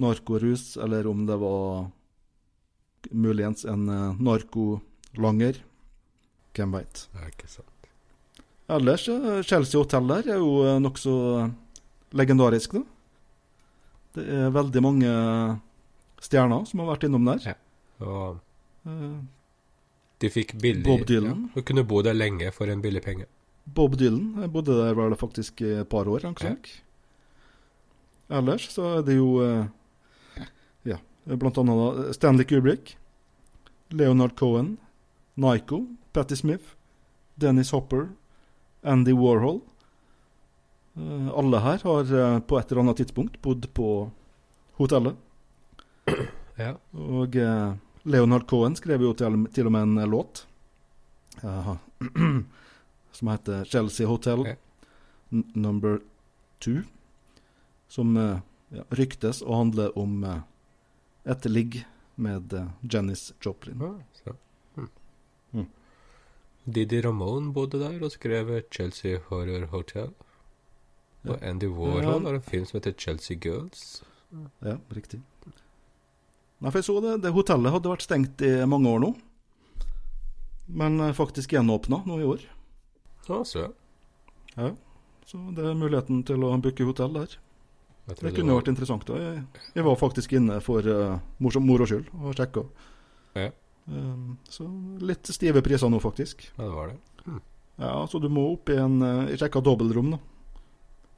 narkorus, eller om det var muligens en eh, narkolanger. Hvem veit. er. Ellers, Chelsea Hotel der er jo eh, nokså legendarisk, da. Det er veldig mange stjerner som har vært innom der. Ja. Og Eh, de fikk billig Bob Dylan. Ja, du kunne bo der lenge for en billig penge. Bob Dylan jeg bodde der vel faktisk et par år. sant? Ellers så er det jo eh, ja, blant annet Stanley Kubrick, Leonard Cohen, Nyko, Patti Smith, Dennis Hopper, Andy Warhol. Eh, alle her har eh, på et eller annet tidspunkt bodd på hotellet. Ja. Og eh, Leonard Cohen skrev jo til, til og med en låt som heter Chelsea Hotel. N Number Two. Som ja, ryktes å handle om et ligg med Janis Joplin. Didi Ramone bodde der og skrev Chelsea Horror Hotel. Og Andy Warhol Ja. har en film som heter Chelsea Girls. Ja, riktig. Nei, for jeg så det, det hotellet hadde vært stengt i mange år nå. Men eh, faktisk gjenåpna nå i år. Ja, så. Ja, så det er muligheten til å booke hotell der. Det kunne Det var- vært interessant. da. Jeg, jeg var faktisk inne for uh, mor, moro skyld og sjekka. Ja. Um, så litt stive priser nå, faktisk. Ja, det var det. Ja, så du må opp i en uh, Jeg sjekka dobbeltrom, da.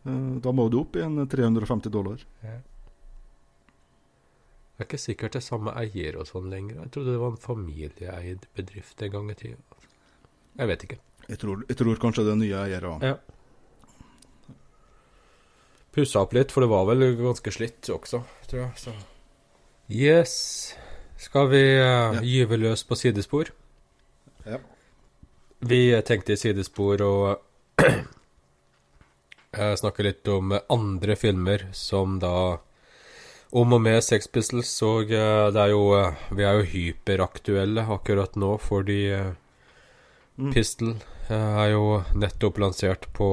Eh, da må du opp i en 350 dollar. Det er ikke sikkert det er samme eier og sånn lenger. Jeg trodde det var en familieeid bedrift en gang i tida. Jeg vet ikke. Jeg tror, jeg tror kanskje det er nye eiere. Ja. Pussa opp litt, for det var vel ganske slitt også, tror jeg. Så. Yes. Skal vi uh, Ja. gyve løs på sidespor? Ja. Vi tenkte i sidespor å snakke litt om andre filmer som da Om og med Sex Pistols, og eh, det er jo eh, Vi er jo hyperaktuelle akkurat nå, fordi mm. Pistol eh, er jo nettopp lansert på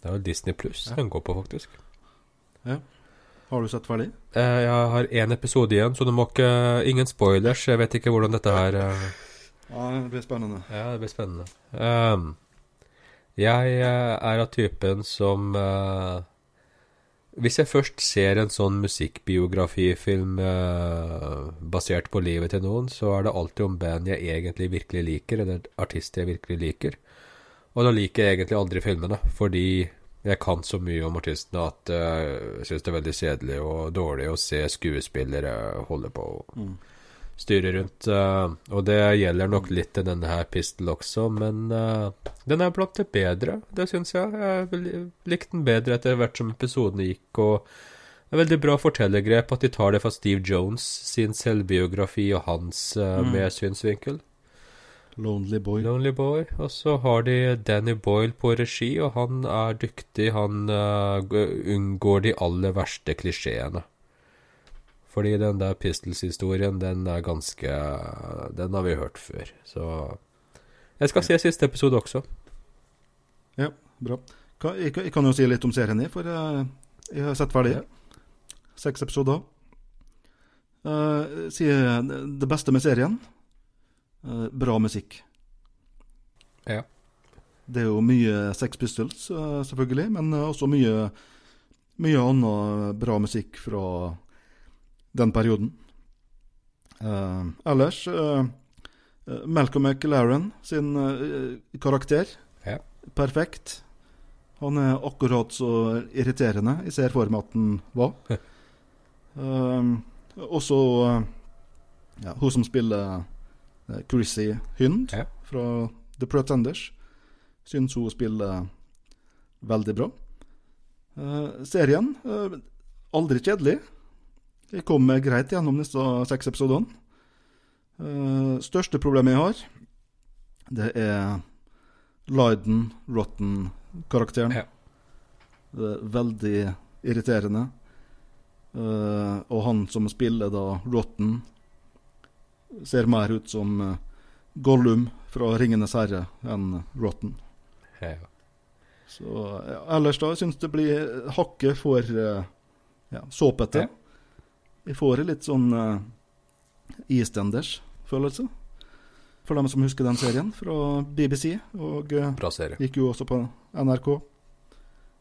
Det er jo Disney Pluss den går på, faktisk. Har du sett ferdig? Eh, Jeg har én episode igjen, så du må ikke Ingen spoilers. Jeg vet ikke hvordan dette her eh, Ja, det blir spennende. Ja, det blir spennende. Um, jeg eh, er av typen som uh, Hvis jeg først ser en sånn musikkbiografifilm uh, basert på livet til noen, så er det alltid om band jeg egentlig virkelig liker, eller artister jeg virkelig liker. Og da liker jeg egentlig aldri filmene, fordi jeg kan så mye om artistene at eh, jeg syns det er veldig kjedelig og dårlig å se skuespillere holde på og styre rundt. eh, og det gjelder nok litt til denne her Pistol også, men eh, den er blant det bedre, det syns jeg. Jeg likte den bedre etter hvert som episodene gikk, og det er veldig bra fortellergrep at de tar det fra Steve Jones sin selvbiografi og hans uh, med synsvinkel. Lonely Boy. Lonely Boy. Og så har de Danny Boyle på regi, og han er dyktig. Han uh, unngår de aller verste klisjeene. Fordi den der Pistols-historien, den er ganske Den har vi hørt før. Så Jeg skal se siste episode også. Ja, bra. Kan, jeg, kan- jo si litt om serien, jeg, for jeg, jeg har sett ferdig. Seks episoder. Uh, sier det beste med serien eh, bra musikk. Ja. Det er jo mye Sex Pistols, eh, selvfølgelig, men eh, også mye, mye annen bra musikk fra den perioden. Uh, ellers eh, eh, Malcolm McLaren sin uh, karakter. Ja. Perfekt. Han er akkurat så irriterende jeg ser for meg at han var. uh, også eh, ja, hun som spiller eh, Chrissy Hynd Ja. fra The Pretenders, syns hun spiller veldig bra. Eh, serien eh, aldri kjedelig. Jeg kom meg greit gjennom disse seks episodene. Eh, største problemet jeg har, det er Lyden Rotten-karakteren. Ja. Veldig irriterende. Uh, og han som spiller da Rotten, ser mer ut som eh, Gollum fra 'Ringenes herre' enn Rotten. Ja. Så ja, ellers da, syns det blir hakket for eh, ja, såpete. Ja. Får en litt sånn uh, EastEnders-følelse. For dem som husker den serien fra BBC, og eh, Bra serie. gikk jo også på NRK.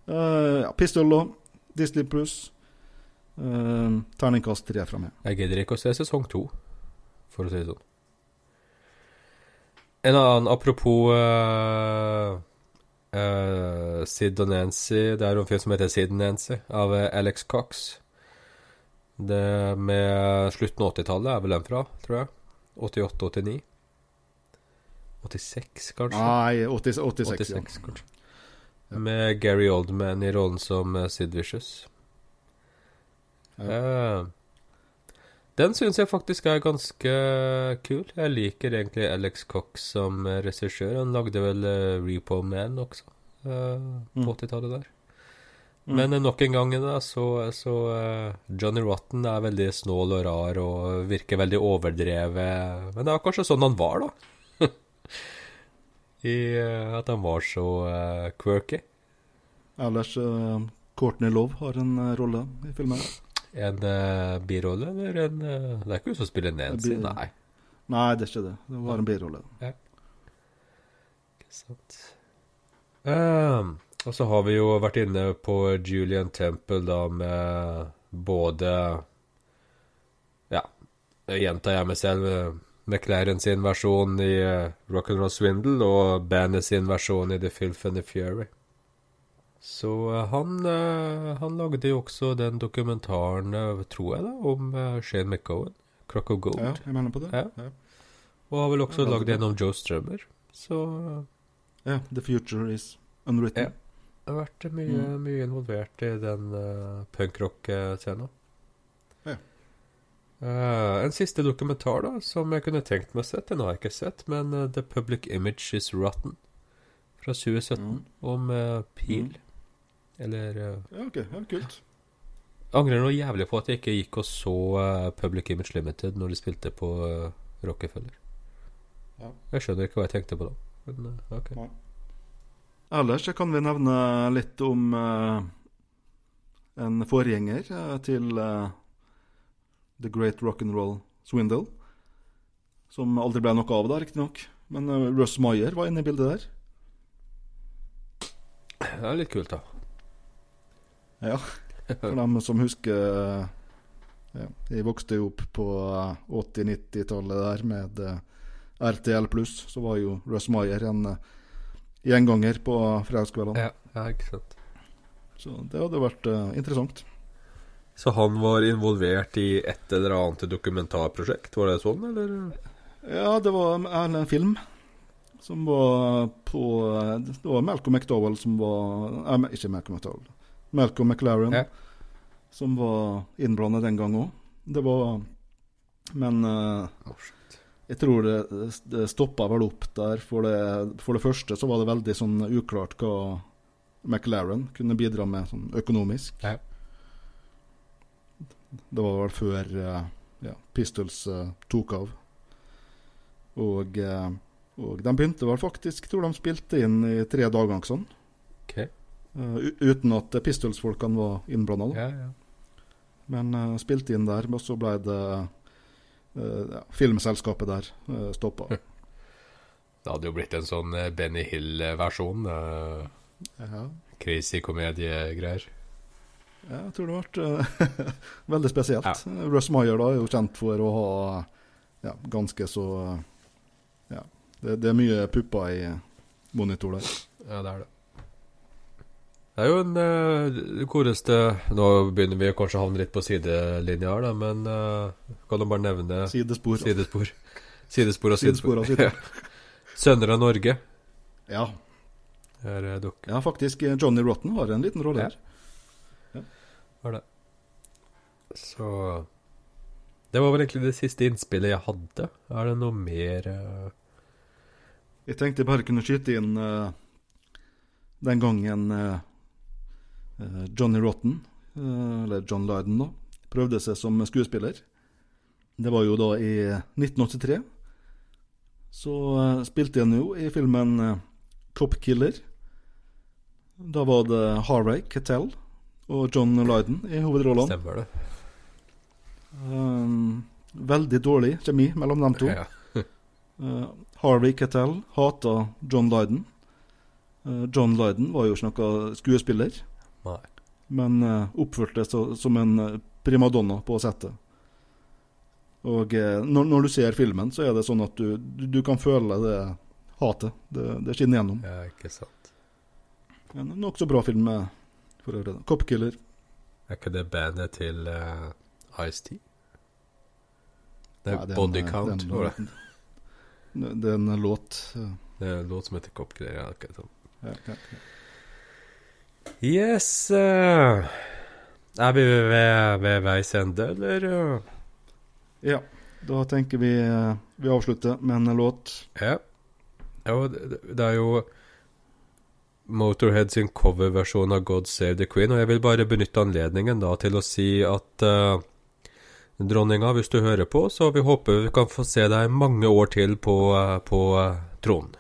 Uh, ja, Pistol og Disney Pluss. Uh, terningkast tre fra meg. Jeg gidder ikke å se sesong to, for å si det sånn. En annen apropos uh, uh, Sid og Nancy Det er en film som heter Sid og Nancy, av eh, Alex Cox. Det med slutten av 80-tallet er vel den fra, tror jeg. 88-89. 86, kanskje? Nei, 80, 86, 86, ja. kanskje. Med Gary Oldman i rollen som Sid Vicious. Eh, den syns jeg faktisk er ganske kul. Jeg liker egentlig Alex Cox som regissør. Han lagde vel eh, Repo Man også, eh, på Mm. 80-tallet der. Men eh, nok en gang da, så, så Johnny Rotten er veldig snål og rar og virker veldig overdrevet. Men det er kanskje sånn han var, da. I at han var så quirky. Ellers uh, Courtney Love har en rolle i filmen. En uh, birolle, eller en uh, Det er ikke hun som spiller Nancy, nei. Nei, det er ikke det. Det var en birolle. Ikke sant. Um, og så har vi jo vært inne på Julian Temple da med både Ja, gjentar jeg meg selv. eh, McLaren sin versjon i uh, Rock'n'Roll Swindle og bandet sin versjon i The Filth and the Fury. Så eh, han, eh, han lagde jo også den dokumentaren, eh, tror jeg, da, om Shane McGowan. Crock of Gold. Ja, jeg mener på det. Ja. Ja. Og har vel også lagd en om Joe Strummer. Så Ja, The Future Is Unwritten. Ja. jeg har vært mye, Mm. mye involvert i den uh, punkrock-scenen. Ja. Uh, en siste dokumentar da, som jeg kunne tenkt meg å sett. Den har jeg ikke sett, men uh, The Public Image Is Rotten fra 2017, Mm. om uh, Peel. Eller eh, Ja, ok. Ja, kult. Angrer noe jævlig på at jeg ikke gikk og så eh, Public Image Limited når de spilte på eh, Rockefeller. Ja. Jeg skjønner ikke hva jeg tenkte på da. Men ok. Nei. Ellers så kan vi nevne litt om uh, en forgjenger uh, til uh, The Great Rock'n'Roll Swindle. Som aldri ble noe av, da, riktignok. Men Russ Meyer var inne i bildet der. Det er litt kult, da. Ja, for dem som husker eh, ja, Jeg vokste jo opp på eh, 80-90-tallet der med eh, RTL pluss. Så var jo Russ Meyer en eh, gjenganger på fredagskveldene. Ja, ja, ikke sant. Så det hadde vært eh, interessant. Så han var involvert i et eller annet dokumentarprosjekt? Var det sånn, eller? Ja, det var en, en film som var på Det var Malcolm McDowell som var eh, Ikke Malcolm McDowell. Malcolm McLaren Ja. som var innblandet den gang òg. Det var Men eh, jeg tror det, det stoppa vel opp der. For det, for det første så var det veldig sånn uklart hva McLaren kunne bidra med sånn økonomisk. Ja. Det var vel før uh, ja, Pistols uh, tok av. Og, og de begynte vel faktisk, tror de spilte inn i tre dager sånn. Ok. Eh, uten at Pistols-folkene var innblanda. Ja, ja. Men uh, spilte inn der, og så ble det eh, ja, Filmselskapet der uh, stoppa. Det hadde jo blitt en sånn Benny Hill-versjon. Uh, crazy komediegreier. Ja, jeg tror det ble uh, veldig spesielt. Ja. Russ Meyer da er jo kjent for å ha ja, ganske så Ja, det, det er mye pupper i monitor der. Ja, det er det. Det er jo en uh, det koreste Nå begynner vi kanskje å havne litt på sidelinja her, da, men uh, kan du bare nevne Sidespor. Sidespor. Sidespor og sidespor. Sidespor og sidespor. Sønner av Norge Ja. Her er uh, dere. ja, faktisk. eh, Johnny Rotten har en liten rolle Ja. her. Var det. Så Det var vel egentlig det siste innspillet jeg hadde. Er det noe mer uh... Jeg tenkte bare kunne skyte inn uh, den gangen eh, eh, Johnny Rotten, eh, eller John Lydon, da, prøvde seg som skuespiller. Det var jo da i 1983. Så eh, spilte han jo i filmen eh, Cop Killer. Da var det Harvey Kettel og John Lydon i hovedrollene. Stemmer det? Um, veldig dårlig kjemi mellom dem to. Ja. Uh, Harvey Kettel hata John Lydon. Uh, John Lydon var jo ikke noen skuespiller, Nei. men uh, oppførte seg som en uh, primadonna på settet. Og uh, når, når du ser filmen, så er det sånn at du, du, du kan føle det hatet. Det, det skinner gjennom. Ja, ikke sant. En nokså bra film for øvrig. Copkiller. Er ikke det bandet til uh, Ice-T? Det er Ja, Body Count, var det. Det, er en låt. Det er en låt som heter Copkiller. Ja, Ikke sant? ja, ja, ja. Yes eh, Er vi ved, ved veis ende, eller? eh? Ja, da tenker vi uh, vi avslutter med en låt. Ja. ja det, det er jo Motorhead sin coverversjon av God Save the Queen, og jeg vil bare benytte anledningen da til å si at uh, dronninga, hvis du hører på, så vi håper vi kan få se deg mange år til på, uh, på uh, tronen.